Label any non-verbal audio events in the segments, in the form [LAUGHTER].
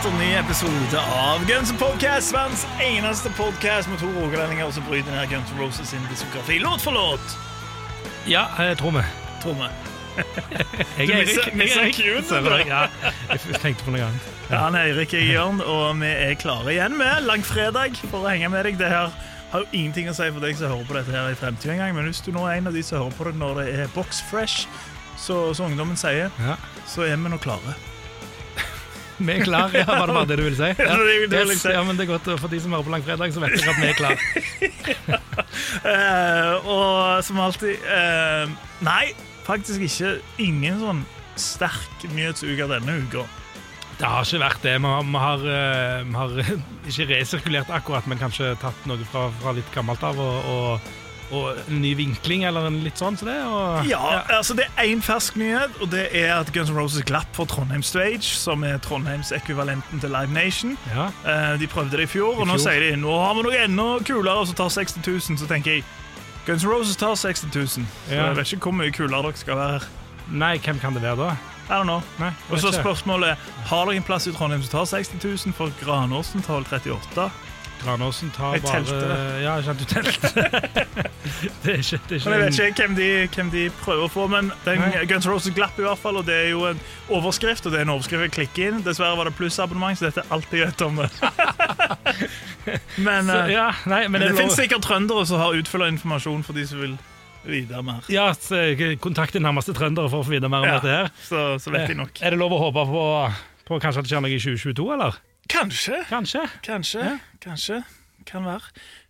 Splitter ny episode av Guns N' Podcast. Verdens eneste podcast med to rogalendinger som bryter ned Guns N' Roses sin diskografi låt for låt. Ja, jeg tror vi. Tror vi. [LAUGHS] Jeg er Eirik. Jeg? Ja, jeg tenkte på noe annet. Ja, han er Eirik, jeg Jørn, og vi er klare igjen med langfredag for å henge med deg. Det her har jo ingenting å si for deg som hører på dette her i fremtiden engang, men hvis du nå er en av de som hører på det når det er box fresh, så, som ungdommen sier, Ja. så er vi nå klare. Vi er klar, ja, var det bare det du ville si? Ja, det Yes, ja, men det er godt for de som hører på langfredag, så vet dere at vi er klar. uh, [LAUGHS] og som alltid uh, Nei, faktisk ikke. Ingen sånn sterk nyhetsuke denne uka. Det har ikke vært det. Vi har, vi har, eh, vi har [LAUGHS] ikke resirkulert akkurat, men kanskje tatt noe fra, fra litt gammelt av og, og, og en ny vinkling eller en litt sånn. Så det, og, Ja, altså Det er én fersk nyhet, og det er at Guns N' Roses glapp for Trondheim Stage, som er Trondheims ekvivalenten til Live Nation. ja. Eh, de prøvde det i fjor, og nå sier de nå har vi noe enda kulere som tar 60 000. Så tenker jeg Guns N' Roses tar 60 000. Så Ja. jeg vet ikke hvor mye kulere dere skal være. Nei, hvem kan det være da? I don't know. Nei, Og så spørsmålet Har dere en plass i Trondheim som tar 60 000, for Granåsen tar vel 38 Granåsen tar Jeg bare telte det. Ja, ikke du telte. [LAUGHS] det er ikke, det er ikke Men jeg vet ikke hvem de, hvem de prøver å få, men den Nei. Guns Roses glapp i hvert fall, og det er jo en overskrift, og det er en overskrift jeg klikker inn. Dessverre var det plussabonnement, så dette er alt jeg vet om det. men Så, eh, ja, nei, men men det det finnes sikkert trøndere som har utfylla informasjon for de som vil vite mer. Ja, så kontakt din nærmeste trøndere for å få vite mer om Ja. dette her. Så, så vet de nok. Er det lov å håpe på, på kanskje at det skjer noe i 2022, eller? Kanskje. Kanskje. Kanskje. Kanskje. Kan være.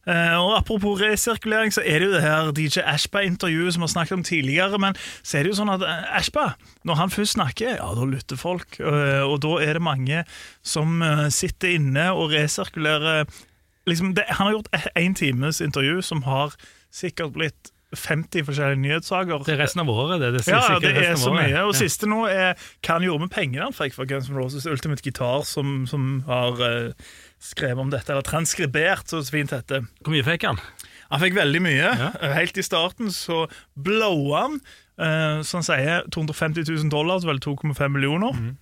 Uh, og Apropos resirkulering, så er det jo det her DJ Ashba-intervjuet som vi har snakket om tidligere. Men så er det jo sånn at eh, Ashba, når han først snakker, ja, da lytter folk. Uh, og da er det mange som uh, sitter inne og resirkulerer liksom, det, Han har gjort én times intervju som har sikkert blitt 50 forskjellige nyhetssaker. Det er resten av året, det. det er Ja, det er så mye. Og Ja. siste nå er hva han gjorde med pengene han fikk fra Guns N' Roses Ultimate Guitar, som, som har uh, skrevet om dette, eller transkribert, så fint heter. Hvor mye fikk han? Han fikk veldig mye. Ja. Helt i starten så blowa han, uh, som han sier, 250 000 dollar, så vel 2,5 millioner. Mm.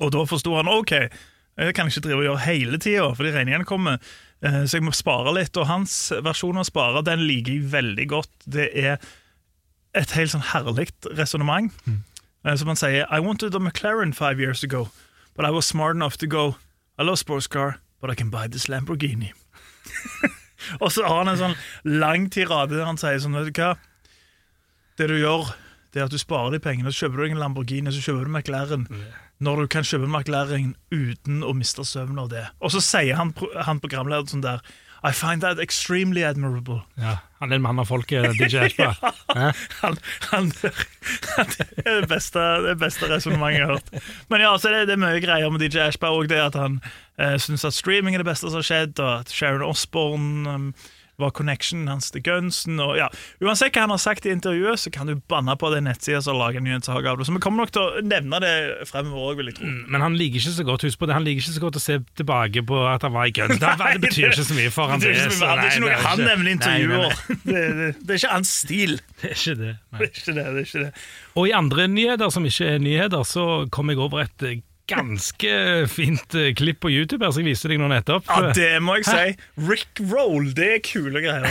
Og da forsto han OK, jeg kan ikke drive og gjøre hele tida, fordi regningene kommer. Eh, Så jeg må spare litt. Og hans versjon av spare den liker jeg veldig godt. Det er et helt sånn herlig resonnement. Mm. Som han sier I wanted a McLaren five years ago, but I was smart enough to go I love sports car, but I can buy this Lamborghini. [LAUGHS] Og så har han en sånn lang tirade der han sier sånn, vet du hva Det du gjør, det er at du sparer de pengene, så kjøper du deg en Lamborghini, så kjøper du McLaren. Når du kan kjøpe McLaren uten å miste søvn av det. Og så sier han, han programlederen sånn der I find that extremely admirable. Ja, Han er en mann av folket, DJ Espa. [LAUGHS] Han, han, han, det er det beste, det beste resonnementet jeg har hørt. Men ja, så det, det er mye greier med DJ Ashba òg. Det at han eh, syns at streaming er det beste som har skjedd, og at Sharon Osbourne um, var connectionen hans til Gunsen. Og ja, Uansett hva han har sagt i intervjuet, så kan du banne på den nettsida som lager nyhetssak av det. Så vi kommer nok til å nevne det fremover òg, vil jeg tro. Men han liker ikke så godt husk på det, han liker ikke så godt å se tilbake på at han var i Guns. Det, det betyr ikke så mye for han. Det det er ikke noe han det er nevner i intervjuer. Det, det, det er ikke hans stil. [LAUGHS] Det er ikke det. Det er ikke det. det, er ikke det. Og i andre nyheter som ikke er nyheter, så kom jeg over et eh, ganske fint eh, klipp på YouTube her, som jeg viste deg nå nettopp. Ja, det må jeg si. Rick Roll, det er kule greier.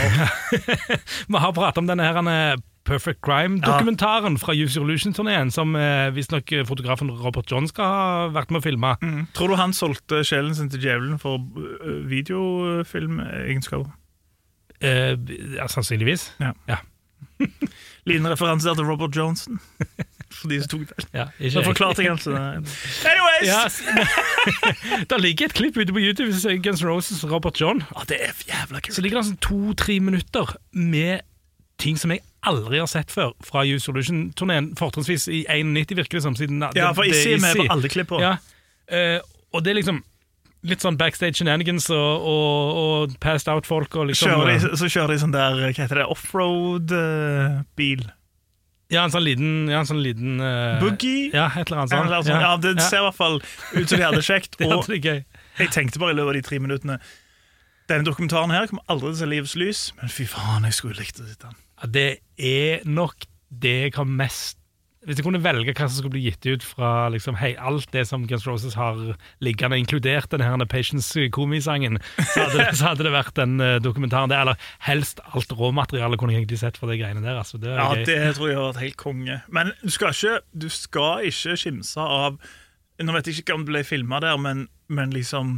[LAUGHS] Vi har pratet om denne her han er Perfect Crime-dokumentaren fra Use Your Illusion-turneen, som eh, visstnok fotografen Robert John skal ha vært med å filme. Tror du han solgte sjelen sin til djevelen for videofilmegenskaper? Eh, ja, sannsynligvis. Ja. Ja. [LAUGHS] Liten referanse til Robert Johnson. [LAUGHS] For de som tok den. Ja, Så ikke forklarte jeg altså Anyways! Yes. [LAUGHS] det ligger et klipp ute på YouTube som sier Guns N' Roses Robert John. Ah, det er jævla kult. Så ligger det sånn to-tre minutter med ting som jeg aldri har sett før fra Use Solution-turneen. Fortrinnsvis i 91, virker det som. Siden Ja, for Issi er med på alle klipper Ja, Uh, og det er liksom litt sånn backstage shenanigans og, og, og passed out-folk liksom Kjører så kjører de sånn der Hva heter det? Offroad-bil? Ja, en sånn liten, ja, en sånn liten uh, Boogie? Ja, et eller annet sånt. eller sånt. ja, det ser i hvert fall ut som de hadde kjekt. [LAUGHS] Det Og jeg tenkte bare i løpet av de tre minuttene Denne dokumentaren her kommer aldri til å se livets lys, men fy faen, jeg skulle likt å sitte den. Ja, Det er nok det jeg har mest Hvis jeg kunne velge hva som skulle bli gitt ut fra liksom, hei, alt det som Guns Roses har liggende, inkludert denne her Patience-komisangen, så, [LAUGHS] så hadde det vært den uh, dokumentaren der. Eller helst alt råmaterialet kunne jeg egentlig sett for de greiene der. Altså, det Ja, gøy. det tror jeg har vært helt konge. Men du skal ikke, du skal ikke skimse av Nå vet jeg ikke om det ble filma der, men, men liksom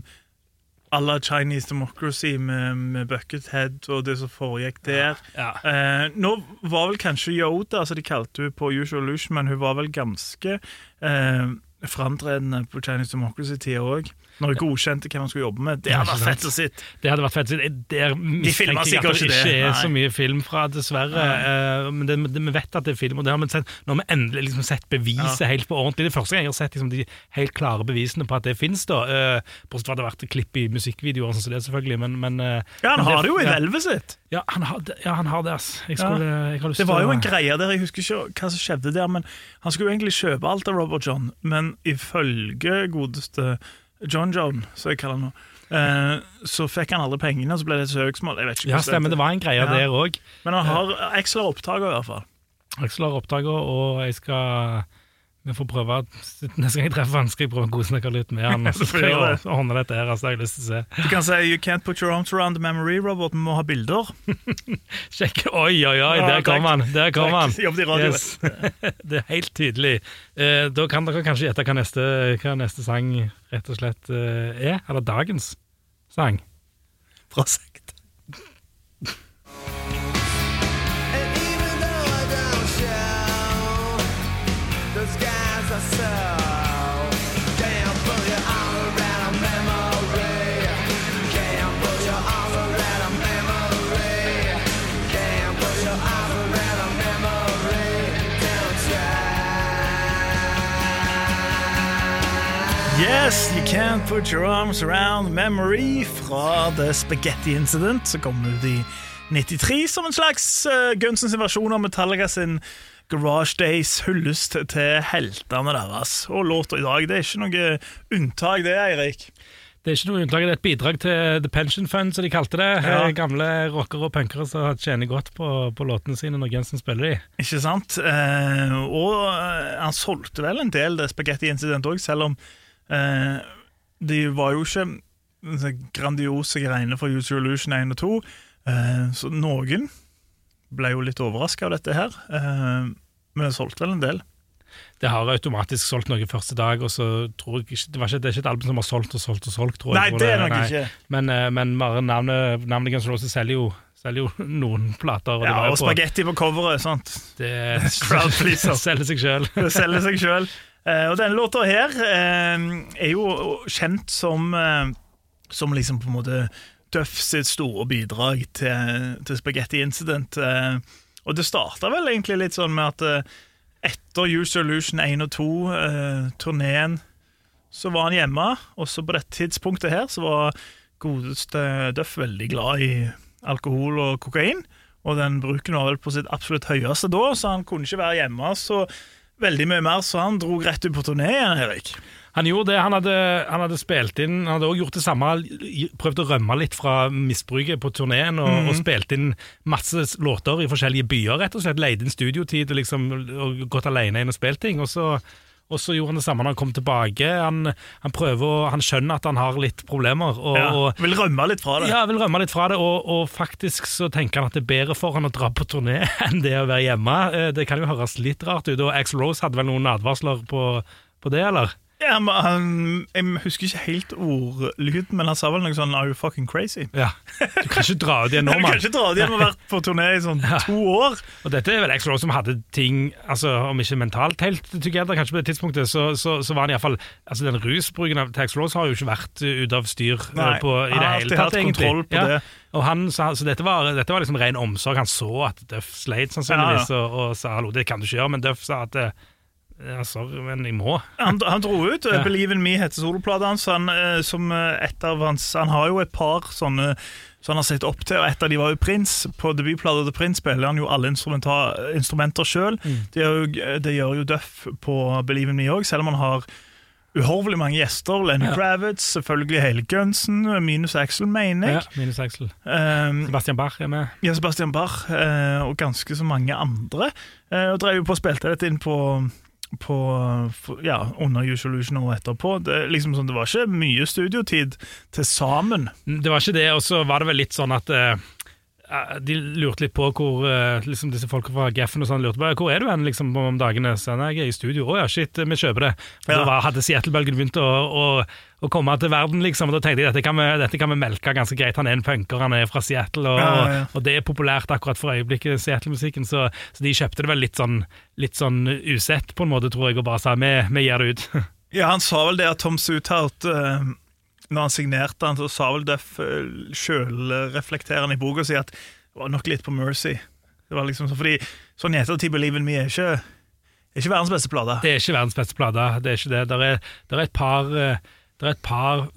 à la Chinese Democracy med, med Buckethead og det som foregikk der. Ja. Eh, nå var vel kanskje Yoda, altså de kalte hun på Usual Lush, men hun var vel ganske eh, framtredende på Chinese Democracy-tida òg. Når du godkjente hvem han skulle jobbe med. Det hadde vært fett å sitte. Det hadde vært fett. å det- Der mistenker jeg at det ikke det, er så mye film fra, dessverre. Eh, Men det, det, vi vet at det er film, og det har vi sett, nå har vi endelig liksom sett beviset helt på ordentlig. Det er første gang jeg har sett liksom, de helt klare bevisene på at det fins. Bortsett fra at det har vært klipp i musikkvideoer, og sånn som det selvfølgelig, men, men eh, Ja, han har det jo i ja. hvelvet sitt. Ja, han har ja, han har det ass. Jeg, Ja. Det var jo en greie der, jeg husker ikke hva som skjedde der, men han skulle jo egentlig kjøpe alt av Robert John, men ifølge godeste John John, så jeg kaller han nå, eh, så fikk han alle pengene, og så ble det et søksmål. Jeg vet ikke Ja, hvordan stemmer. Det var en greie Ja. der òg. Men han har Excel har opptaket i hvert fall. Aksel har opptaket, og jeg skal vi får prøve Neste gang jeg treffer han, skal jeg prøve å godsnakke litt med han. [LAUGHS] Og ordne dette her, altså, jeg har lyst til å se. Du kan si 'You can't put your arms around the memory', Robert, vi må ha bilder. [LAUGHS] Sjekk, Oi, oi, oi, der kom han! Der kom han. [LAUGHS] Yes. Det er helt tydelig. Eh, da kan dere kanskje gjette hva neste, hva neste sang rett og slett eh, er. Eller dagens sang. Bra sagt. Yes, you can't put your arms around memory fra The Spaghetti Incident, som kom ut i 93 som en slags uh, Gunsens versjon av Metallica sin Garage Days hyllest til heltene deres. Og låta i dag, det er ikke noe unntak, det, Eirik. Det er ikke noe unntak, det er et bidrag til The Pension Fund, som de kalte det. Ja. Eh, Gamle rockere og punkere som tjener godt på, på låtene sine når Jensen spiller de. Ikke sant? Eh, og eh, han solgte vel en del det Spaghetti Incident òg, selv om eh, de var jo ikke grandiose greiene for User Illusion 1 og 2. Eh, så noen ble jo litt overraska av dette her, eh, men det solgte vel en del. Det har automatisk solgt noe første dag, og så tror jeg ikke Det, var ikke, det er ikke et album som har solgt og solgt og solgt, tror jeg. Nei, tror det er nok ikke. Men, eh, men navnet, navnet Guns Roses selger jo, selger jo [LAUGHS] noen plater. Og Ja, og spagetti på coveret. sant? Det [LAUGHS] [LAUGHS] selger seg sjøl. Det selger seg sjøl. Og denne låta her eh, er jo kjent som eh, Som liksom på en måte Duff sitt store bidrag til, til Spaghetti Incident. Eh, og det starta vel egentlig litt sånn med at eh, etter Use Illusion 1 og 2, eh, turneen, så var han hjemme, og så på dette tidspunktet her så var godeste Duff veldig glad i alkohol og kokain. Og den bruken var vel på sitt absolutt høyeste da, så han kunne ikke være hjemme så veldig mye mer, så han dro rett ut på turné igjen, Erik. Han gjorde det, han hadde, han hadde spilt inn Han hadde også gjort det samme, prøvd å rømme litt fra misbruket på turneen, og, mm. og spilt inn masse låter i forskjellige byer, rett og slett. Leid inn studiotid og, liksom, og gått alene inn og spilt ting. Og så, og så gjorde han det samme når han kom tilbake. Han, han prøver han skjønner at han har litt problemer. Og, Ja, vil rømme litt fra det. ja, vil rømme litt fra det, og, og faktisk så tenker han at det er bedre for han å dra på turné [LAUGHS] enn det å være hjemme. Eh, Det kan jo høres litt rart ut, og Axl Rose hadde vel noen advarsler på, på det, eller? Ja, men han, jeg husker ikke helt ordlyden, men han sa vel noe sånn 'Are you fucking crazy?' Ja. Du kan ikke dra ut igjen nå [LAUGHS] Du kan ikke dra ut igjen og vært på turné i sånn [LAUGHS] to år. Og dette er vel Axel som hadde ting, altså om ikke mentalt helt together, kanskje på det tidspunktet, så, så, så var han iallfall altså Den rusbruken av Tax Rose har jo ikke vært uh, ute av styr uh, Nei, på, i det hele tatt, egentlig. kontroll på det. Og han sa, så dette var, dette var liksom ren omsorg. Han så at Duff sleit, sannsynligvis, Ja, Og, og sa hallo, det kan du ikke gjøre, men Duff sa at uh, ja, sorry, men jeg må. Han, han dro ut. [LAUGHS] Ja. 'Believe in Me' heter soloplata hans. Han, eh, som eh, et av hans, han har jo et par sånne som han har sett opp til, og et av de var jo Prins, På debutplata til Prince spiller han jo alle instrumenter sjøl. Det, gjør jo- det gjør jo Duff på 'Believe in Me' òg, selv om han har uhorvelig mange gjester. Lenny Ja. Kravitz, selvfølgelig hele Gunsen, minus Axel, mener Ja, jeg. minus Axel. Um, Sebastian Bach er med. Ja, Sebastian Bach uh, og ganske så mange andre. Uh, og drev jo på og spilte dette inn på, på ja, under Usual Illusion og etterpå. Det, liksom sånn, det var ikke mye studiotid til sammen. Det var ikke det, og så var det vel litt sånn at eh, de lurte litt på hvor eh, liksom disse folka fra Geffen og sånn lurte på Hvor er du hen liksom, om dagene? Så jeg er i studio. Å ja, shit, vi kjøper det. For Ja. Da var, hadde Seattle-bølgen begynt å, å, å komme til verden, liksom. Og da tenkte jeg dette kan, vi, dette kan vi melke ganske greit. Han er en punker, han er fra Seattle, og, Ja, ja, og det er populært akkurat for øyeblikket, Seattle-musikken. Så, så de kjøpte det vel litt sånn, litt sånn usett, på en måte, tror jeg, og bare sa vi, vi gir det ut. [LAUGHS] Ja, Han sa vel det at Tom Suthout eh, Når han signerte han, så sa vel Duff uh, sjølreflekterende i boka si at det var nok litt på Mercy. Det var liksom så, fordi Sånn i ettertid Believe in Me er ikke, er ikke verdens beste plate. Det er ikke verdens beste plate. Det er ikke det. Der er, der er et par eh, Der er et par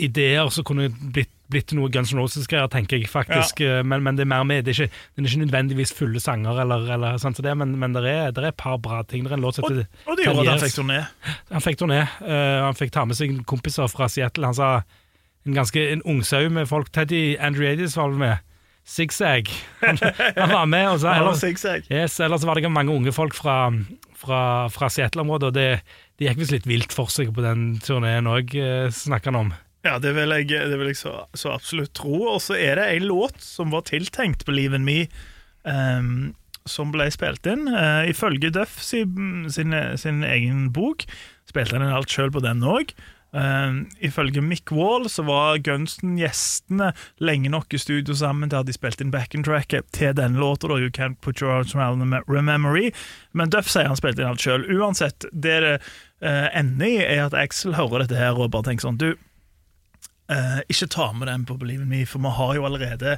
ideer som kunne blitt, blitt noe Guns N' Roses-greier, tenker jeg faktisk. Ja. Men, men det er mer med. Det er ikke, det er ikke nødvendigvis fulle sanger, eller, eller sånt som det, men, men det er, er et par bra ting. Det er en låt som Og, heter og det gjorde at han fikk turné. Han fikk turné. Uh, han fikk ta med seg kompiser fra Seattle. Han sa en ganske en ungsau med folk. Teddy Andreadis var vel med. Zigzag. Han, han var med. Og så, ellers, yes, ellers var det mange unge folk fra, fra, fra Seattle-området, og det, det gikk visst litt vilt for seg på den turneen òg, snakker han om. Ja, det vil jeg, det vil jeg så, så absolutt tro. Og så er det en låt som var tiltenkt Believe in Me, um, som ble spilt inn. Uh, ifølge Duff sin, sin, sin egen bok spilte han inn alt sjøl på den òg. ifølge Mick Wall så var Gunsten gjestene lenge nok i studio sammen til at de spilte inn back and track til den låta. da, You Can't Put Your Arms Around the Memory. Men Duff sier han spilte inn alt sjøl. Uansett, det det uh, ender i, er at Axel hører dette her og bare tenker sånn Du, Eh, ikke ta med den på Believe Me, for vi har jo allerede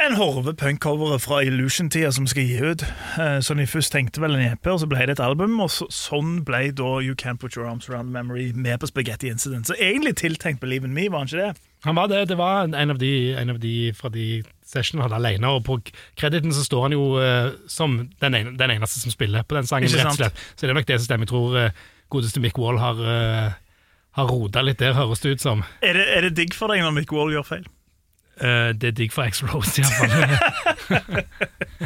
en horve punkcovere fra Illusion-tida som skal gi ut. Uh, så de først tenkte vel en EP, og så ble det et album. Og så, sånn ble da You Can't Put Your Arms Around Memory med på Spaghetti Incident. Så egentlig tiltenkt Believe in Me, var han ikke det? Han var det. Det var en av de, en av de fra de sessionene han hadde alene, og på krediten så står han jo uh, som den, ene, den eneste som spiller på den sangen, rett og slett. Så det er nok det som stemmer. Jeg tror godeste Mick Wall har, uh, har rota litt der, høres det ut som. Er det, er det digg for deg når Mick Wall gjør feil? Uh, det er digg for X-Rose, iallfall.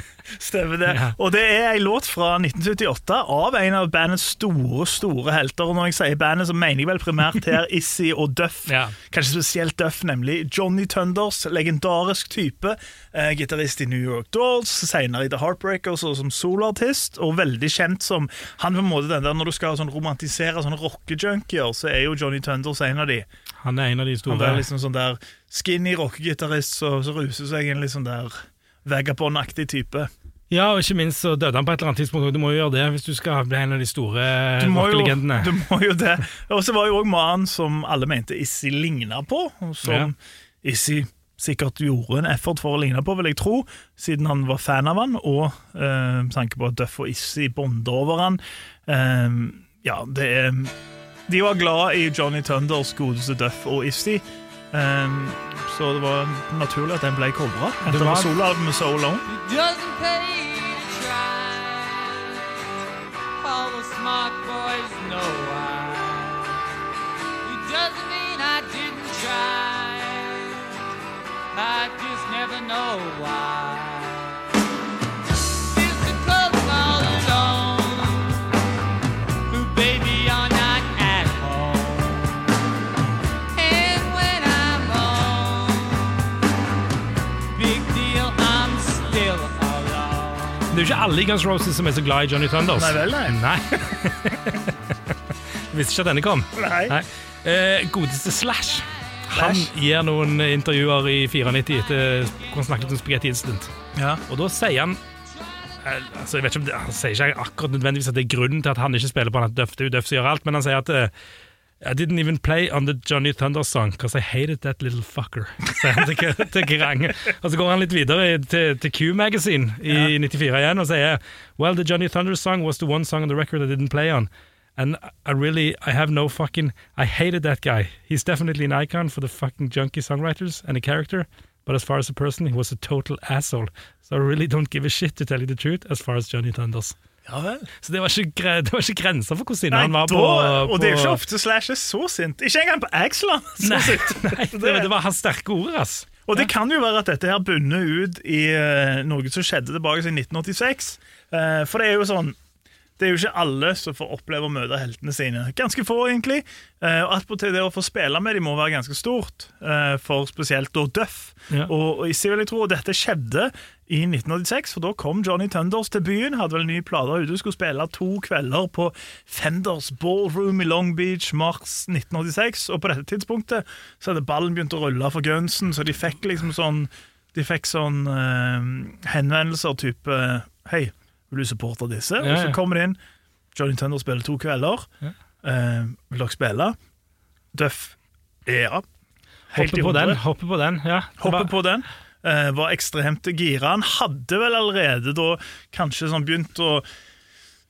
[LAUGHS] Stemmer det. Ja. Og det er ei låt fra 1978 av en av bandets store store helter. Og når jeg sier bandet, så mener jeg vel primært her [LAUGHS] Issy og Duff. Ja. Kanskje spesielt Duff, nemlig. Johnny Thunders, legendarisk type. Eh, Gitarist i New York Dolls, senere i The Heartbreakers og som soloartist. Og veldig kjent som Han på en måte den der Når du skal sånn romantisere sånne rockejunkier, så er jo Johnny Thunders en av de. Han er en av de store. Han er liksom sånn der skinny rockegitarist som så ruser seg inn litt sånn der vagabond-aktig type. Ja, og ikke minst så døde han på et eller annet tidspunkt. Du må jo gjøre det hvis du skal bli en av de store Du rockelegendene. du må jo det. Og så var jo òg mannen som alle mente Issy ligna på, og som Issy sikkert gjorde en effort for å ligne på, vil jeg tro, siden han var fan av han, og eh, tanke på at Duff og Issy bonder over han. Eh, ja, det er De var glad i Johnny Thunders godeste Duff og Issy. Eh, så det var naturlig at den ble covra etter var- soloalbumet So Alone. It doesn't pay to try. All the smart boys know why. It doesn't mean I didn't try. I just never know why. Jo ikke alle i Guns Roses som er så glad i Johnny Thunders. Nei vel, nei. Nei. [LAUGHS] Visste ikke at denne kom. Nei. Eh, godeste Slash. Han gir noen intervjuer i 94 etter hvor han snakket om Spaghetti Incident. Ja. Og da sier han eh, altså jeg vet ikke om det, Han sier ikke akkurat nødvendigvis at det er grunnen til at han ikke spiller på han at Duff, det er jo Duff som gjør alt, men han sier at eh, I didn't even play on the Johnny Thunder song because I hated that little fucker. Sier han til, til Kerrang. Og så går han litt videre til, til Q Magazine i 94 igjen og sier Well, the Johnny Thunder song was the one song on the record I didn't play on. And I really, I have no fucking, I hated that guy. He's definitely an icon for the fucking junkie songwriters and a character. But as far as a person, he was a total asshole. So I really don't give a shit, to tell you the truth, as far as Johnny Thunders. Ja vel. Så det var ikke, det var ikke grenser for hvor sinna han var da, på, og det er jo ikke ofte Slash er så sint. Ikke engang på Axel er [LAUGHS] så Nei, sint. [LAUGHS] nei det, det var hans sterke ord, ass. Og det kan jo være at dette her bunner ut i eh, noe som skjedde tilbake i 1986. Eh, for det er jo sånn det er jo ikke alle som får oppleve å møte heltene sine. Ganske få, egentlig. Eh, og attpåtil det å få spille med dem må være ganske stort, for spesielt da Duff. Ja. Og, og jeg vel jeg tror dette skjedde i 1986, for da kom Johnny Thunders til byen. Hadde vel nye plater ute, skulle spille to kvelder på Fenders Ballroom i Long Beach mars 1986. Og på dette tidspunktet så hadde ballen begynt å rulle for Gunsen, så de fikk liksom sånn De fikk sånn eh, henvendelser type Hei, vil du supporte disse? Ja, Og så kommer det inn Johnny Thunder spiller to kvelder. Ja. Eh, vil dere spille? Duff ja. Helt Hopper i på den, hopper på den. ja. Hoppe på den. Eh, var ekstremt gira. Han hadde vel allerede da kanskje sånn begynt å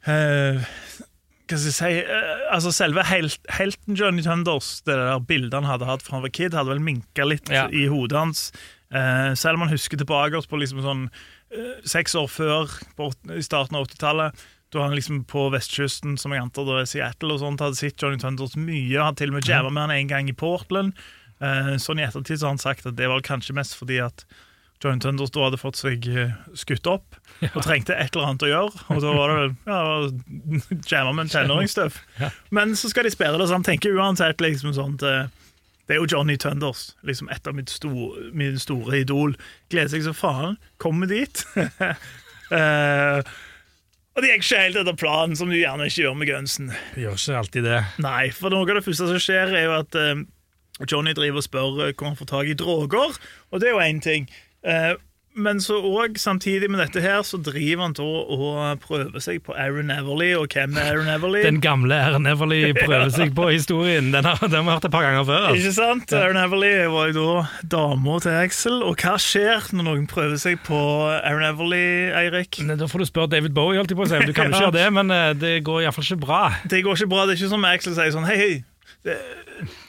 eh, Hva skal jeg si eh, Altså Selve helt, helten Johnny Thunders, det der bildet han hadde hatt fra han var kid, hadde vel minka litt Ja. i hodet hans. Eh, selv om han husker tilbake på liksom sånn eh, seks år før, på, i starten av 80-tallet. Da han liksom på vestkysten, som jeg antar da er Seattle, og sånt, hadde sett Johnny Thunders mye. Hadde til og med jævla med han en gang i Portland. Eh, sånn i ettertid så har han sagt at det var kanskje mest fordi at Tunders da hadde fått seg eh, skutt opp og trengte et eller annet å gjøre. Og da var det vel ja, jamma med en tenåringsstøv. Men så skal de spille det, så han tenker uansett liksom sånn at, eh, Det er jo Johnny Tunders, liksom et av mitt store, min store idol. Gleder seg så faen. Kommer dit. uh, [LAUGHS] og det gikk ikke helt etter planen, som du gjerne ikke gjør med Gunsen. Det gjør ikke alltid det. Nei, for noe av det første som skjer, er jo at uh, Johnny driver og spør eh, hvor han får tak i droger, og det er jo én ting. Eh, men så òg, samtidig med dette her, så driver han da og prøver seg på Aaron Everly, og hvem er Aaron Everly? Den gamle Aaron Everly [LAUGHS] prøver seg på historien. Den har, den har vi hørt et par ganger før. Altså. Ikke sant? Aaron Everly var jo da dama til Axel, og hva skjer når noen prøver seg på Aaron Everly, Eirik? Da får du spørre David Bowie, holdt jeg på å si. Du kan jo ikke [LAUGHS] gjøre det, men eh, det går iallfall ikke bra. Det går ikke bra. Det er ikke som Axel sier sånn Hei, hei. Det,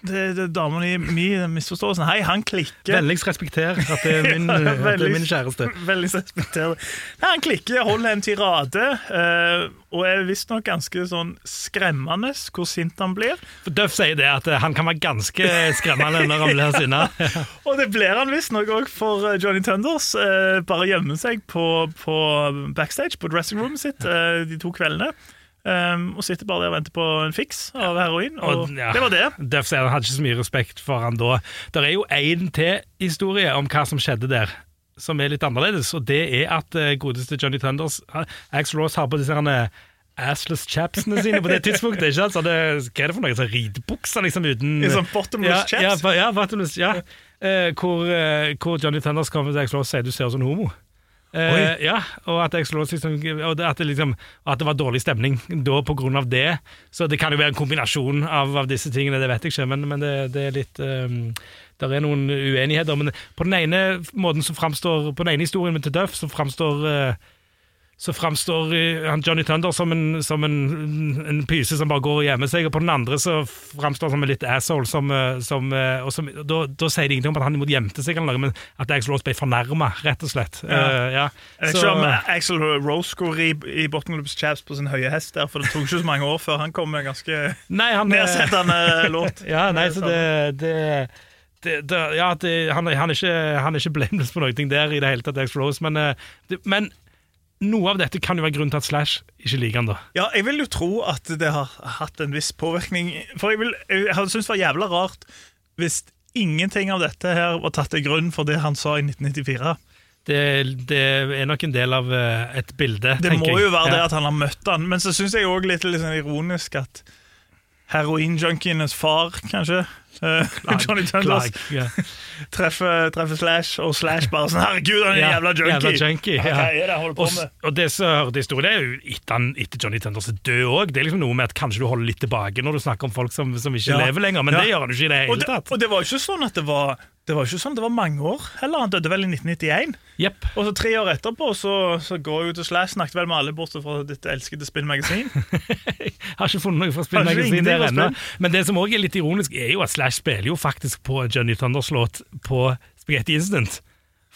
det, det i di mi misforståelsen. Hei, han klikker. Vennligst respekter at det er min, [LAUGHS] det er min kjæreste. Veldig respekter. Nei, Han klikker, holder en tirade, uh, og er visstnok ganske sånn skremmende hvor sint han blir. For Duff sier det at han kan være ganske skremmende når han blir sinna. [LAUGHS] Og det blir han visstnok òg for eh, Johnny Tunders. Uh, bare gjemme seg på, på backstage, på dressing sitt, uh, de to kveldene. Um, og sitter bare der og venter på en fiks av heroin. Og, Og, ja. det var det. Duff sier hadde ikke så mye respekt for han da. Det er jo én til historie om hva som skjedde der, som er litt annerledes. Og det er at uh, godeste Johnny Thunders Axel Ross har på disse herne assless chapsene sine på det tidspunktet. ikke sant? Så det, hva er det for noe? Sånn ridebukser liksom uten I sånn bottomless ja, chaps. Ja, ja, bottomless, ja. Uh, hvor, uh, hvor Johnny Thunders kommer til Axe Ross og sier du ser ut som homo. Eh, ja, og at, liksom, og det, at, det liksom, at det var dårlig stemning da på grunn av det. Så det kan jo være en kombinasjon av, av disse tingene, det vet jeg ikke, men, men det, det er litt um, Det er noen uenigheter. Men på den ene måten som framstår På den ene historien med til Duff så framstår eh, så framstår eh, Johnny Thunder som, en, som en, en pyse som bare går og gjemmer seg, og på den andre så framstår han som en litt asshole. Som, eh, som, eh, som, da, da sier det ingenting om at han imot gjemte seg, eller noe, men at Axl Rose ble fornærma, rett og slett. Ja. Uh, ja. Jeg Så- Axel Rose går i, i bottomless chaps på sin høye hest der, for det tok ikke så mange år før han kom med ganske Nei, han nedsettende låt. [LAUGHS] Ja, nei, så det, det, det, det Ja, det, han, han, er ikke, han er ikke blameless på noe der i det hele tatt, Axl Rose, men, men noe av dette kan jo være grunnen til at Slash ikke liker han, da. Ja, jeg vil jo tro at det har hatt en viss påvirkning. For jeg, vil, jeg hadde syntes det var jævla rart hvis ingenting av dette her var tatt til grunn for det han sa i 1994. Det, det er nok en del av eh, et bilde, Det må jeg. jo være det at han har møtt han, men så syns jeg òg litt, sånn ironisk at heroinjunkienes far, kanskje. Eh, [LAUGHS] Johnny Thunders Klag, ja. treffer, treffer Slash, og Slash bare sånn 'Herregud, han er Ja, jævla junkie!' jævla junkie, Hva er det han holder på Og, med? og det som hørte historien, er jo etter, etter Johnny Thunders er død òg. Det er liksom noe med at kanskje du holder litt tilbake når du snakker om folk som, som ikke Ja. lever lenger, men Ja. det gjør han jo ikke i det Og hele det, tatt. og det var ikke sånn at det var Det var ikke sånn det var mange år heller. Han døde vel i 1991. Yep. Og så tre år etterpå så, så går jeg ut og Slash, snakket vel med alle bortsett fra ditt elskede spillmagasin. [LAUGHS] Har ikke funnet noe fra Har ikke spillmagasin der ennå. Men det som også er litt ironisk, er jo at Slash spiller jo faktisk på Johnny Thunders låt på Spaghetti Incident.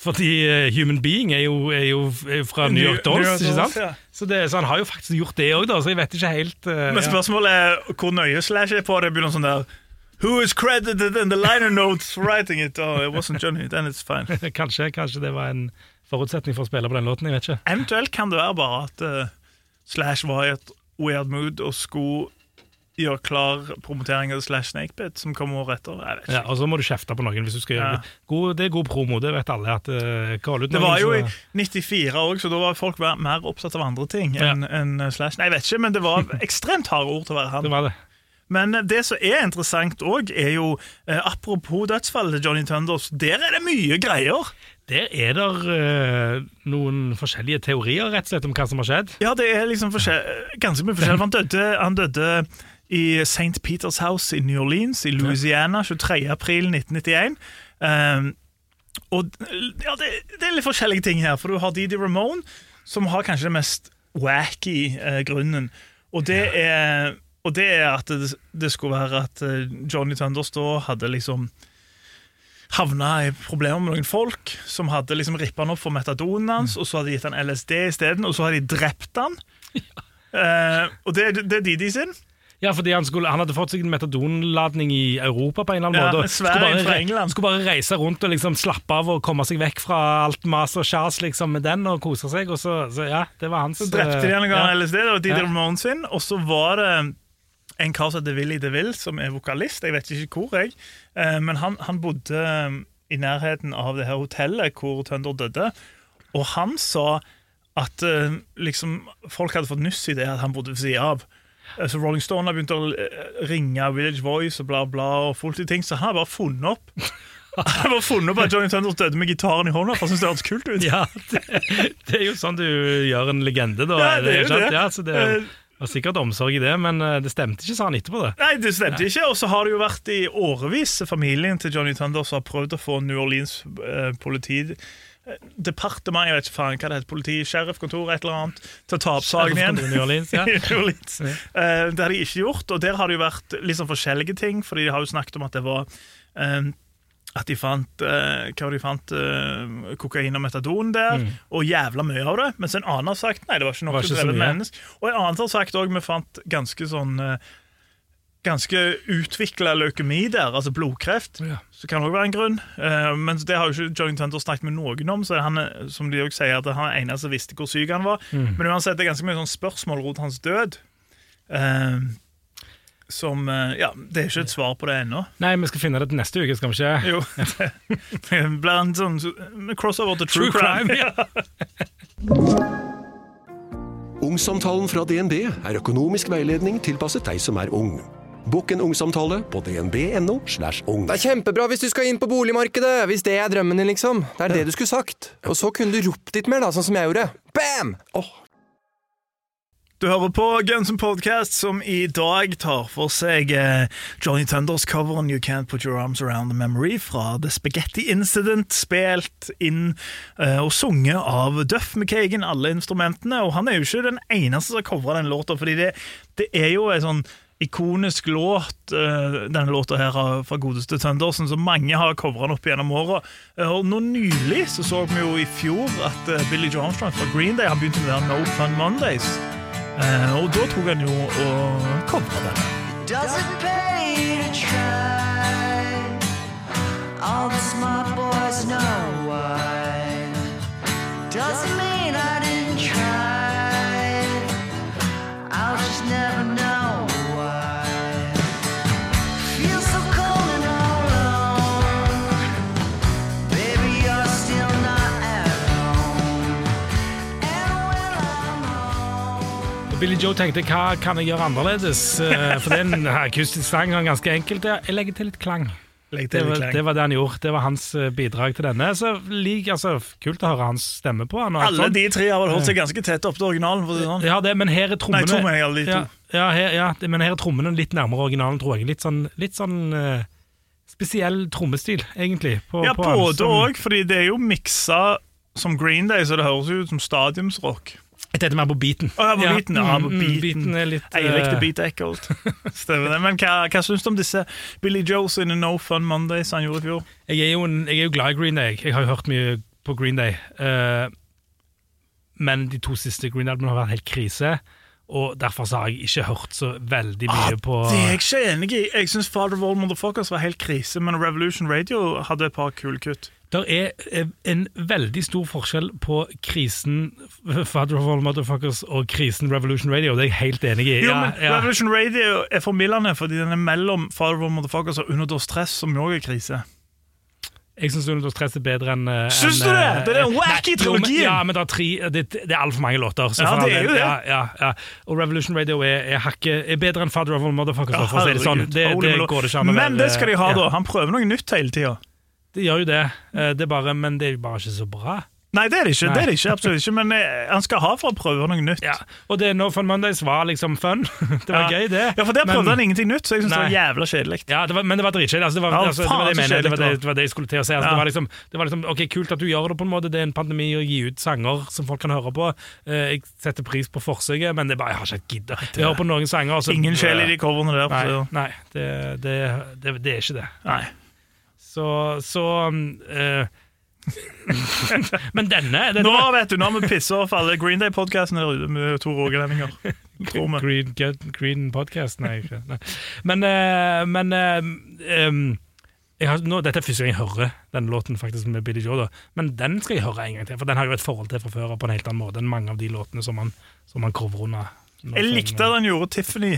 Fordi eh, Human Being er jo, er jo fra New York Dolls, ikke sant? ja. Så, det, så han har jo faktisk gjort det òg, så jeg vet ikke helt uh, Men spørsmålet er hvor nøye Slash er på det. Begynner sånn der Who is credited in the liner notes writing it? Oh, it wasn't Johnny. Then it's fine. [LAUGHS] kanskje, kanskje det var en forutsetning for å spille på den låten, jeg vet ikke. Eventuelt kan det være bare at uh, Slash var i et weird mood og skulle gjøre klar promotering av Slash Snakebit, som kommer året etter. Jeg vet ikke. Ja, og så må du kjefte på noen hvis du skal gjøre Ja. God, det er god promo, det vet alle. at uh, ut Det var jo i 94 òg, så da var folk mer- opptatt av andre ting Ja. enn en Slash. Nei, jeg vet ikke, men det var [LAUGHS] ekstremt harde ord til å være han. det var det. Men det som er interessant òg, er jo eh, Apropos dødsfallet til Johnny Thunders, der er det mye greier. Der er det noen forskjellige teorier rett og slett om hva som har skjedd. Ja, det er liksom ganske mye forskjell. Han døde, han døde i St. Peters House i New Orleans i Louisiana 23. april 1991. Um, og ja, det, det er litt forskjellige ting her, for du har Didi Ramone, som har kanskje det mest wacky eh, grunnen. Og det er og det er at det, det skulle være at eh, Johnny Thunders da hadde liksom havna i problemer med noen folk som hadde liksom rippa han opp for metadonen hans, og så hadde de gitt han LSD isteden, og så hadde de drept han. [LAUGHS] Eh, og det, det er Didi sin. Ja, fordi han, skulle, han hadde fått seg en metadonladning i Europa på en eller annen Ja, måte. en og skulle bare, skulle bare reise rundt og liksom slappe av og komme seg vekk fra alt mas og kjas liksom, med den og kose seg. Og så, så ja, det var hans Så drepte de han gang ga ja. LSD, var Didi Ja. Ramone sin, og så var det en kar som heter Willy DeVille, som er vokalist, jeg vet ikke hvor, jeg, Eh, men han, han bodde eh, i nærheten av det her hotellet hvor Tønder døde, og han sa at eh, liksom, folk hadde fått nuss i det at han bodde ved siden av. Eh, Så Rolling Stone har begynt å eh, ringe Village Voice og bla bla, og fullt i ting, så han har bare funnet opp [LAUGHS] Jeg bare funnet opp at Johnny Tunders døde med gitaren i hånda, for jeg syns det hørtes kult ut. Ja, det, det er jo sånn du gjør en legende, da. Ja, det er jo det. Ja, så det var sikkert omsorg i det, men eh, det stemte ikke, sa han etterpå. det. Nei, det stemte ikke. Og så har det jo vært i årevis familien til Johnny Tunders, som har prøvd å få New Orleans eh, politi eh, Departement, jeg vet ikke faen hva det heter, politi, sheriffkontor, et eller annet, til å ta opp saken igjen. New Orleans, ja. [LAUGHS] Orleans. Eh, det har de ikke gjort, og der har det jo vært litt sånn forskjellige ting, fordi de har jo snakket om at det var uh, at de fant, uh, hva de fant uh, kokain og metadon der, og jævla mye av det. Mens en annen har sagt nei, det var ikke noe var ikke. Og en annen har sagt òg vi fant ganske sånn eh, Ganske utvikla leukemi der, altså blodkreft. Ja. Så kan det òg være en grunn. Uh, men det har jo ikke Johnny Tenter snakket med noen om, så han som de også sier, at han er eneste som visste hvor syk han var. Mm. Men uansett, det er ganske mye sånn spørsmål rundt hans død. Uh, som eh, Ja, det er ikke et svar på det ennå. Nei, vi skal finne det til neste uke, skal vi ikke? Jo. [LAUGHS] Det blir en sånn crossover til true, True crime. crime, ja. Ungsamtalen fra DNB er økonomisk veiledning tilpasset deg som er ung. Bokk en ungsamtale på dnb.no. slash ung. Det er kjempebra hvis du skal inn på boligmarkedet, hvis det er drømmen din, liksom. Det er det du skulle sagt. Og så kunne du ropt litt mer, da, sånn som jeg gjorde. Bam! Oh. Du hører på Guns N' Podcast, som i dag tar for seg eh, Johnny Thunders coveren You Can't Put Your Arms Around the Memory fra The Spaghetti Incident, spilt inn eh, og sunget av Duff McKagan, alle instrumentene. Og han er jo ikke den eneste som har covra den låta, fordi det, det er jo en sånn ikonisk låt, eh, denne låta her fra godeste Thundersen, som mange har covra opp gjennom åra. Eh, Og nå nylig så så vi jo i fjor at eh, Billy Joe fra Green Day han begynte med No Fun Mondays. Og da tok han jo og covra den. Does it pay to try? All the smart boys know why. Doesn't mean Billy Joe tenkte hva kan jeg gjøre annerledes? Eh, For det er en akustisk sang, er ganske enkelt. Jeg legger til litt klang. Til Det var, litt klang. det var det han gjorde. Det var hans eh, bidrag til denne. Så lik, altså, Kult å høre hans stemme på han. Alle de tre har vel holdt seg ganske tett opp til originalen. Sånn. Ja, det, men her er trommene Nei, mener alle de to. Ja, ja, her, ja, men her er trommene litt nærmere originalen, tror jeg. Litt sånn, litt sånn uh, spesiell trommestil, egentlig. På, Ja, på både òg, fordi det er jo miksa som Green Day, så det høres jo ut som stadiumsrock. Jeg tenkte mer på beaten. Oh, ja, på beaten, ja, på beaten. mm, beaten. beaten er litt Jeg likte eh, Beat Echolt. [LAUGHS] Stemmer det. Men hva, hva syns du om disse Billy Joe sine No Fun Mondays han gjorde i fjor? jeg, er jo en, jeg er jo glad i Green Day. Jeg har jo hørt mye på Green Day. Uh, men de to siste Green Day-albumene har vært helt krise. Og derfor så har jeg ikke hørt så veldig mye på Det er jeg ikke enig i. Jeg syns Father of All Motherfuckers var helt krise, men Revolution Radio hadde et par kule kutt. Det er eh, en veldig stor forskjell på krisen Father of All Motherfuckers og krisen Revolution Radio. Det er jeg helt enig i. Jo, Ja, men ja. Revolution Radio er formildende fordi den er mellom Father of All Motherfuckers og Under Stress, som òg er krise. Jeg syns Under stress er bedre enn eh, Syns du det? eh, Det er den wacky trilogien. Ja, men det er tre Det, det er altfor mange låter. så Ja, det er jo det. Ja, ja, ja. Og Revolution Radio er, er, hakke, er bedre enn Father of All Motherfuckers. For å si det sånn. Det, det går det ikke an å Men det skal de ha, da. Han prøver noe nytt hele tida. Det gjør jo det. Eh, det bare, men det er jo bare ikke så bra. Nei, det er det ikke. Nei. det er det ikke, absolutt ikke Men eh, han skal ha for å prøve noe nytt. Ja. Og det nå Fun Mondays var liksom fun. [LAUGHS] det var Ja. gøy, det. Ja, for der prøvde Men- han ingenting nytt, så jeg syns det var jævla kjedelig. Ja, det var, men det var dritkjedelig. Altså, det, var, Ja, altså, det var det mener. Det var det, det var det jeg skulle til å si. Altså, Ja. det, var liksom, det var liksom Ok, kult at du gjør det, på en måte. Det er en pandemi å gi ut sanger som folk kan høre på. Eh, jeg setter pris på forsøket, men det er bare, jeg har ikke gidda. Jeg hører på noen sanger så- Ingen sjel i de coverene der. Nei, så- nei det, det, det, det er ikke det. Nei. Så, så eh, [LAUGHS] Men denne, denne Nå vet du, nå har vi pissa off alle Green Day-podkastene der ute med to rogalendinger. Green, Green Podcast? Nei, ikke. Nei. Men, uh, men uh, um, har, nå, Dette er første gang jeg hører den låten faktisk med Billy Joe, da. men den skal jeg høre en gang til. For den har jeg jo et forhold til fra før på en helt annen måte enn mange av de låtene som han, som han under. Jeg likte at han gjorde Tiffany.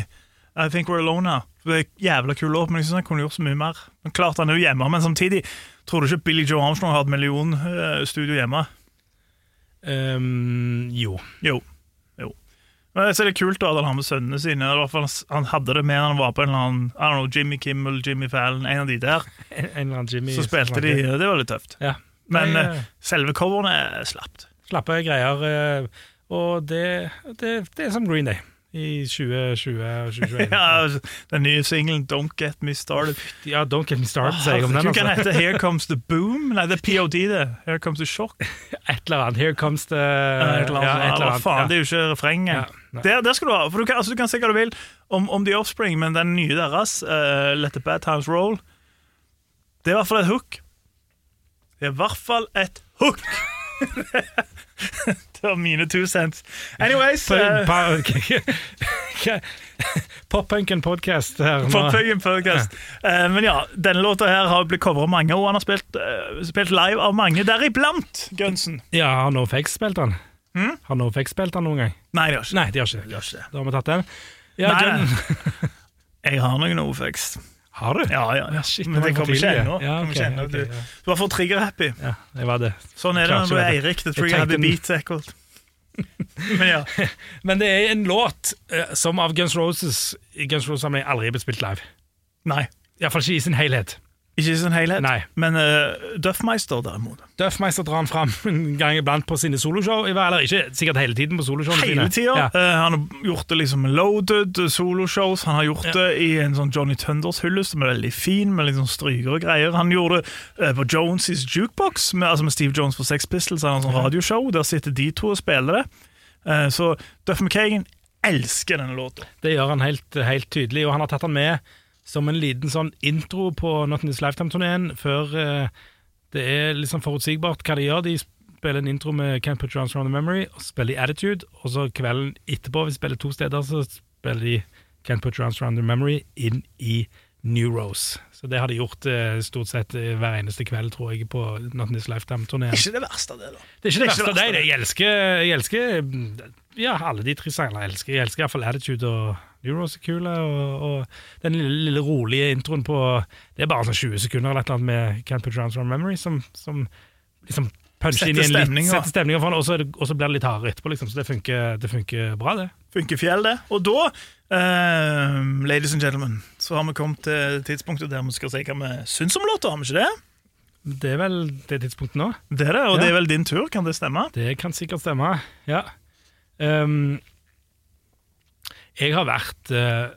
I Think We're Alone Now. Det er jævla kul låt, men jeg synes han kunne gjort så mye mer. Men klart han er jo hjemme, men samtidig tror du ikke Billy Joe Armstrong har et millionstudio hjemme? Um, jo. Jo. jo. Men jeg ser det er kult da at han har med sønnene sine. Eller hvert fall Han hadde det med han var på en eller annen I don't know, Jimmy Kimmel, Jimmy Fallon, en av de der. [LAUGHS] En, en eller annen Jimmy Så spilte de. Det var litt tøft. Ja. Men Nei, eh, eh, selve coverne er slapt. Slappe greier. eh, Og det, det, det er som Green Day i 2020 og 2021. Ja, altså, den nye singelen Don't Get Me Started. Ja, Don't Get Me Started, sier jeg om den. Du kan hete Here Comes the Boom. Nei, det er POD, det. Here Comes the Shock. [LAUGHS] Et eller annet. Here comes the Et eller annet, ja, et eller annet. faen, det er jo ikke refrenget. Ja, der, der skal du ha. For du kan, altså, du kan si hva du vil om, om The Offspring, men den nye deres, uh, Let the Bad Times Roll, det er i hvert fall et hook. Det er i hvert fall et hook! [LAUGHS] [LAUGHS] var mine two cents. Anyways uh, [LAUGHS] Pop-punken podcast her. Poppunken podcast. Uh, [LAUGHS] men ja, denne låta her har blitt covra mange, og han har spilt, uh, spilt live av mange, deriblant Gunsen. Ja, har NoFX spilt den? Hm? Har NoFX spilt den noen gang? Nei, de har ikke Nei, de har ikke det. Har ikke det. Da har vi tatt den. Ja, Nei, Jeg har noen Ofex. Har du? Ja, ja, ja. shit, men det kommer ikke ennå. Ja, Du, ja. du var for trigger-happy. Ja, det var det. Sånn er det når du er. Eirik. The trigger-happy beats echoed. [LAUGHS] Men ja. [LAUGHS] Men det er en låt uh, som av Guns Roses i Guns Roses-samlingen aldri er blitt spilt live. Nei. Iallfall ikke i sin helhet. Ikke i sin helhet. Nei. Men uh, Duffmeister, derimot. Duffmeister drar han fram en gang iblant på sine soloshow. Eller ikke sikkert hele tiden på soloshowene Hele tida. Ja. Uh, han har gjort det liksom loaded soloshows. Han har gjort Ja. det i en sånn Johnny Thunders-hyllest som er veldig fin, med litt sånn stryker og greier. Han gjorde det uh, på Jones' Jukebox, med, altså med Steve Jones for Sex Pistols. Han har en sånn radioshow. Der sitter de to og spiller det. Så Duff McKagan elsker denne låta. Det gjør han helt, helt tydelig, og han har tatt han med som en liten sånn intro på Not In This Lifetime-turneen, før eh, det er liksom forutsigbart hva de gjør. De spiller en intro med Can't Put Your Arms Around The Memory, og spiller i Attitude, og så kvelden etterpå, hvis vi spiller to steder, så spiller de Can't Put Your Arms Around The Memory inn i New Rose. Så det har de gjort eh, stort sett eh, hver eneste kveld, tror jeg, på Not In This Lifetime-turneen. Ikke det verste av det, da. Det er ikke det er verste. det jeg elsker, jeg elsker ja, alle de tre sangene. Jeg elsker, jeg elsker iallfall Attitude og Euros er kule. Og, og den lille, lille rolige introen på Det er bare sånn 20 sekunder eller et eller annet med Can't Put Arms Around Memory som, som liksom puncher inn i en litt, setter stemninga for den, og så, og så blir det litt hardere etterpå, liksom. Så det funker, det funker bra, det. Funker fjell, det. Og da, uh, ladies and gentlemen, så har vi kommet til tidspunktet der vi skal si hva vi syns om låta, har vi ikke det? Det er vel det tidspunktet nå. Det er det, og Ja. det er vel din tur, kan det stemme? Det kan sikkert stemme, ja. Ehm, jeg har vært uh,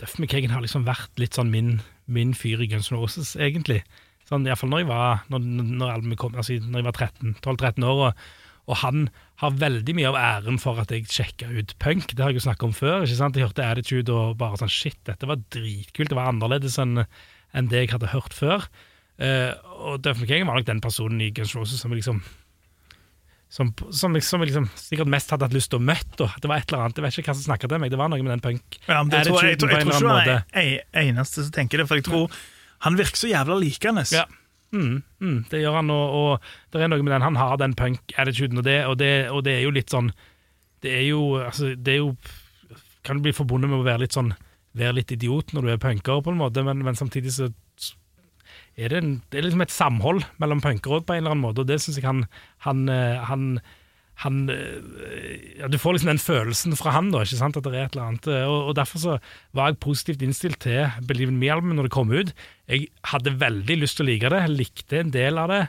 Duff McKagan har liksom vært litt sånn min, min fyr i Guns N' Roses, egentlig. Sånn, Iallfall når jeg var når, når albumet kom, altså når jeg var 13 12-13 år. Og, og han har veldig mye av æren for at jeg sjekka ut punk. Det har jeg jo snakka om før. ikke sant? Jeg hørte Attitude og bare sånn Shit, dette var dritkult. Det var annerledes enn en det jeg hadde hørt før. Uh, og Duff McKagan var nok den personen i Guns N' Roses som liksom som, som, liksom, liksom sikkert mest hadde hatt lyst til å møte. Det var et eller annet, Jeg vet ikke hva som snakket til meg. Det var noe med den punk. Ja, det tror jeg, jeg, tror, jeg, Attituden tror ikke du er en eneste som tenker det, for jeg tror han virker så jævla likende. Ja. Mm, mm, det gjør han, og, og det er noe med den. Han har den punk-attituden, og, det, og, og det er jo litt sånn Det er jo, altså, det er jo Kan bli forbundet med å være litt sånn Være litt idiot når du er punker, på en måte, men, men samtidig så er det, en, det er liksom et samhold mellom punkere på en eller annen måte, og det syns jeg han, han, eh, han han, eh, ja, Du får liksom den følelsen fra han, da, ikke sant, at det er et eller annet. eh, Og, og Derfor så var jeg positivt innstilt til Believe in Me-albumet når det kom ut. Jeg hadde veldig lyst til å like det, likte en del av det.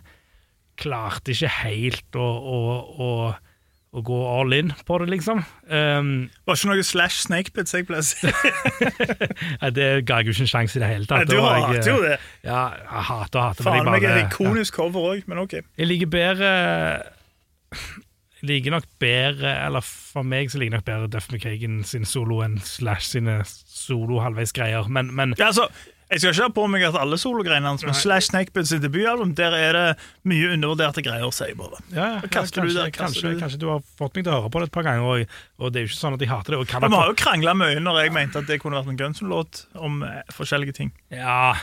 Klarte ikke helt å, å, gå all in på det, liksom. Um, Var ikke noe slash snakepits jeg pleier å si. [LAUGHS] nei, det ga jeg jo ikke en sjanse i det hele tatt. Du Da var hater jo det. Ja, jeg hater og hater. Faen meg et ikonisk cover òg, men ok. Jeg liker bedre Jeg liker nok bedre Eller for meg så liker jeg nok bedre Duff McKagan sin solo enn Slash sine solo-halvveis-greier. Men, men Ja, altså, jeg skal ikke ha på meg at alle sologreiene hans, men Slash Snakebits sitt debutalbum, der er det mye undervurderte greier, sier jeg bare. ja, ja, kanskje, du kanskje, kanskje, du kanskje du har fått meg til å høre på det et par ganger, og, og det er jo ikke sånn at jeg hater det. Men Vi har jo krangla mye når jeg mente at det kunne vært en Gunson-låt om eh, forskjellige ting. ja,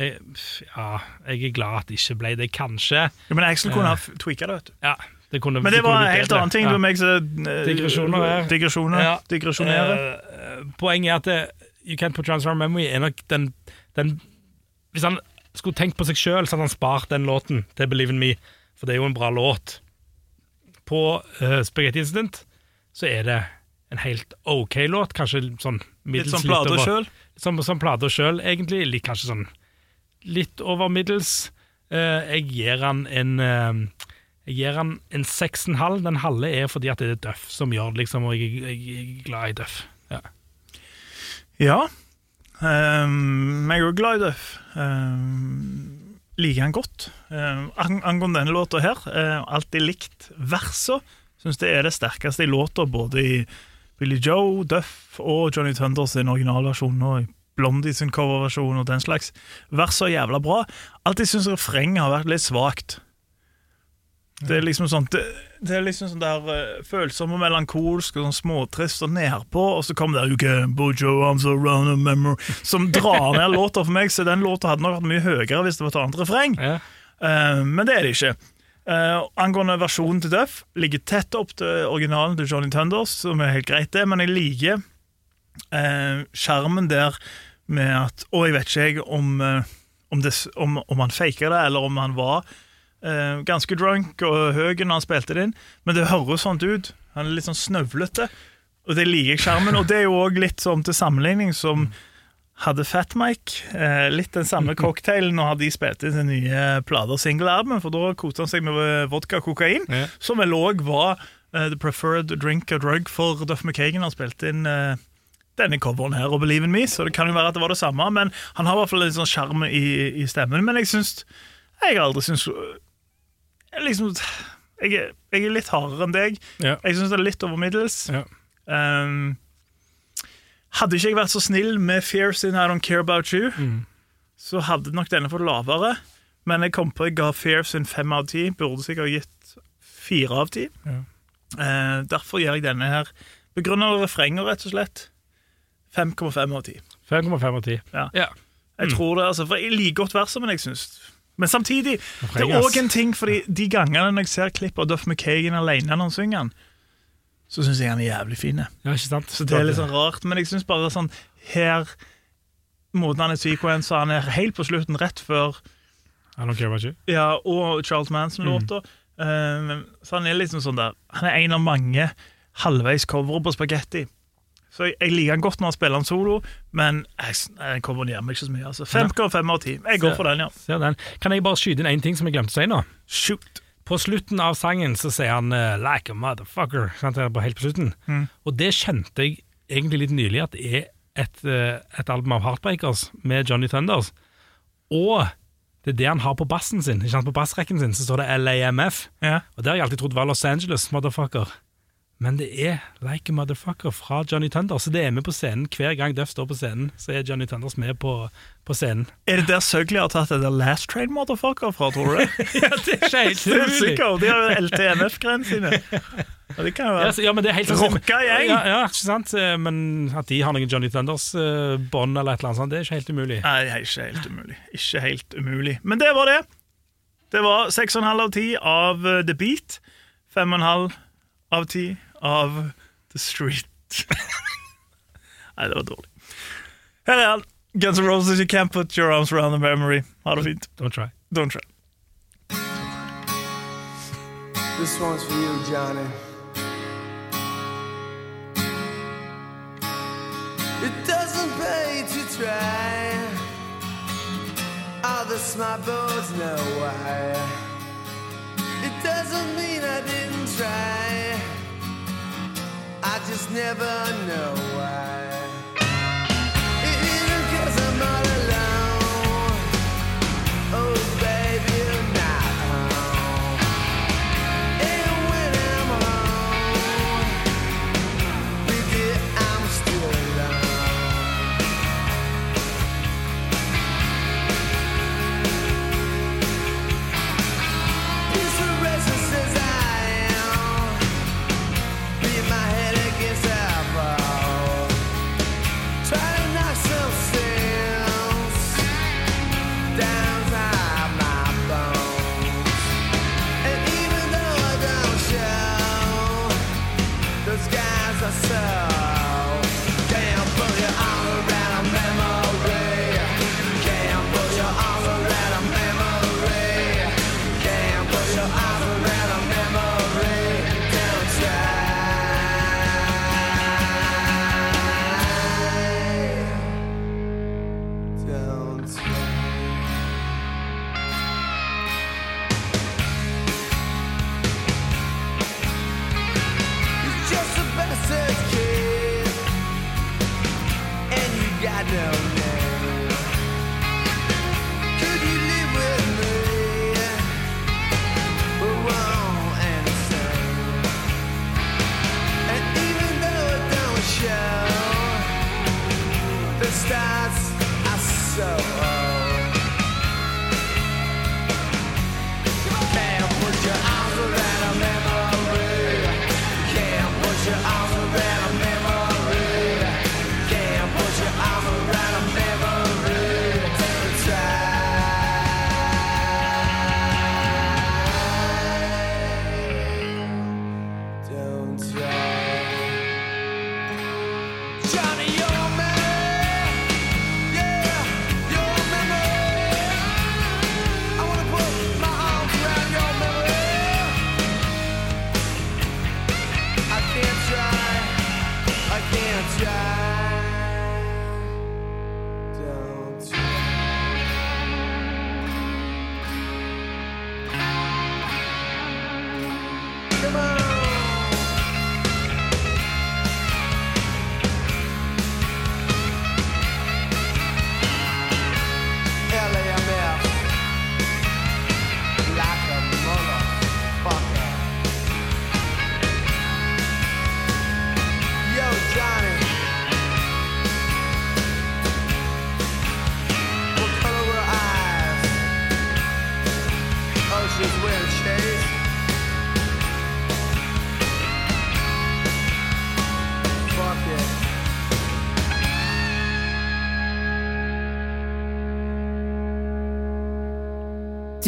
jeg, ja, jeg er glad at det ikke ble det, kanskje. Ja, men Axel kunne ha f- tweaka det, vet du. Ja, det kunne, Men det var en helt annen ting. Ja. Meg som eh, Digresjoner. Digresjoner. Ja. Digresjonerer. Uh, poenget er at uh, You Can't Put Transform Memory er nok den, den Hvis han skulle tenkt på seg sjøl, så hadde han spart den låten til Believe in Me, for det er jo en bra låt. På uh, Spaghetti Incident så er det en helt OK låt, kanskje sånn Litt middels Litt som plata sjøl. Som, som plater sjøl, egentlig. Litt, kanskje sånn litt over middels. Uh, jeg gir han en uh, Jeg gir han en 6,5. Den halve er fordi at det er Duff som gjør det, liksom, og jeg, jeg, jeg er glad i Duff. Ja. Ja. Um, jeg er jo glad i Duff. Um, liker han godt. Um, ang angående denne låta her, uh, alltid likt versa. Syns det er det sterkeste i låta, både i Billy Joe, Duff og Johnny Thunder sin originalversjon, og i Blondie sin coverversjon og den slags. Versa er jævla bra. Alltid syns refrenget har vært litt svakt. Det er liksom sånn Det, det er liksom sånn der uh, følsom og melankolsk og sånn småtrist og nedpå, og så kommer det okay, Bojo, I'm so around a memory Som drar ned [LAUGHS] låta for meg, så den låta hadde nok vært mye høyere hvis det var et annet refreng. Ja. uh, men det er det ikke. Uh, angående versjonen til Duff, ligger tett opp til originalen til Johnny Tunders, som er helt greit, det, men jeg liker eh, skjermen der med at Og jeg vet ikke jeg om, eh, om, det, om, om han faker det, eller om han var eh, ganske drunk og høy når han spilte det inn, men det høres sånn ut. Han er litt sånn snøvlete, og det liker jeg skjermen. Og det er jo òg litt sånn til sammenligning som hadde Fat Mike. Eh, litt den samme cocktailen når de spilte inn sin nye plate og single-album, for da koste han seg med vodka og kokain, Ja. som vel òg var eh, the preferred drink or drug for Duff McKagan. Han spilte inn denne coveren her og Believe in Me, så det kan jo være at det var det samme, men han har i hvert fall litt sånn sjarm i, i stemmen. Men jeg syns Jeg har aldri syntes liksom jeg er, jeg er litt hardere enn deg. Ja. Jeg syns det er litt over middels. Ja. Um, hadde ikke jeg vært så snill med Fear sin I Don't Care About You, Mm. så hadde nok denne fått lavere. Men jeg kom på jeg ga Fear sin fem av ti. Burde sikkert gitt fire av ti. Ja. Eh, derfor gjør jeg denne her begrunnet refrenger, rett og slett. 5,5 av 10. 5,5 av 10. Ja. Ja. Jeg tror det, altså, for jeg liker godt verset, men jeg syns Men samtidig, det er òg en ting, fordi de gangene når jeg ser klipp av Duff McKagan alene når han synger den, så syns jeg han er jævlig fin. ja? Så det er litt sånn rart, men jeg syns bare sånn her Måten han er sequence, han er helt på slutten, rett før I don't care about you. Ja, og Charles Manson-låter. Um, så han er liksom sånn der Han er en av mange halvveis covere på spagetti. Så jeg, jeg liker han godt når han spiller han solo, men jeg, jeg meg ikke så mye. Altså. 5,5 av 10. Jeg går for den, ja. Den. Kan jeg bare skyte inn én ting som jeg glemte å si nå? Shoot. På slutten av sangen så sier han eh, 'like a motherfucker'. Sant? Helt på slutten. Mm. Og det kjente jeg egentlig litt nylig at det er et, eh, et album av Heartbreakers med Johnny Thunders. Og det er det han har på bassen sin. Ikke sant? På bassrekken sin så står det LAMF. Ja. Og det har jeg alltid trodd var Los Angeles, motherfucker. Men det er Like a Motherfucker fra Johnny Thunder, så det er med på scenen hver gang Duff står på scenen. Så er Johnny Thunders med på, på scenen. Er det der Søgli har tatt det der Last Train Motherfucker fra, tror du [LAUGHS] ja, det er ikke helt sikkert, De har jo LTMF-greiene sine. Ja, det kan jo Ja, så- ja, men det er helt Rocka gjeng. Ja, ja, ikke sant? Eh, Men at de har noen Johnny Thunders-bånd eller et eller annet sånt, det er ikke helt umulig. Nei, det er ikke helt umulig. Ikke helt umulig. Men det var det. Det var 6,5 av 10 av eh, The Beat. 5,5 av 10 av The Street. [LAUGHS] Nei, det var dårlig. Her er han. Guns N' Roses, You Can't Put Your Arms Around the Memory. Ha det fint. Don't try. Don't try. This one's for you, Johnny. It doesn't pay to try. All the smart boys know why. It doesn't mean I didn't try. I just never know why.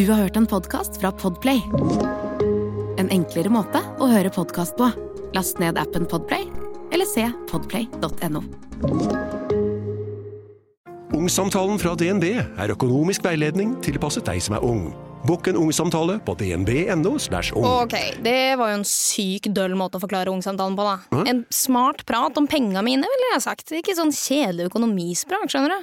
Du har hørt en podkast fra Podplay. En enklere måte å høre podkast på. Last ned appen Podplay, eller se podplay.no. Ungsamtalen fra DNB er økonomisk veiledning tilpasset deg som er ung. Bokk en ungsamtale på dnb.no. ung. Ok, det var jo en syk døll måte å forklare ungsamtalen på, da. En smart prat om penga mine, ville jeg sagt. Ikke sånn kjedelig økonomisprat, skjønner du.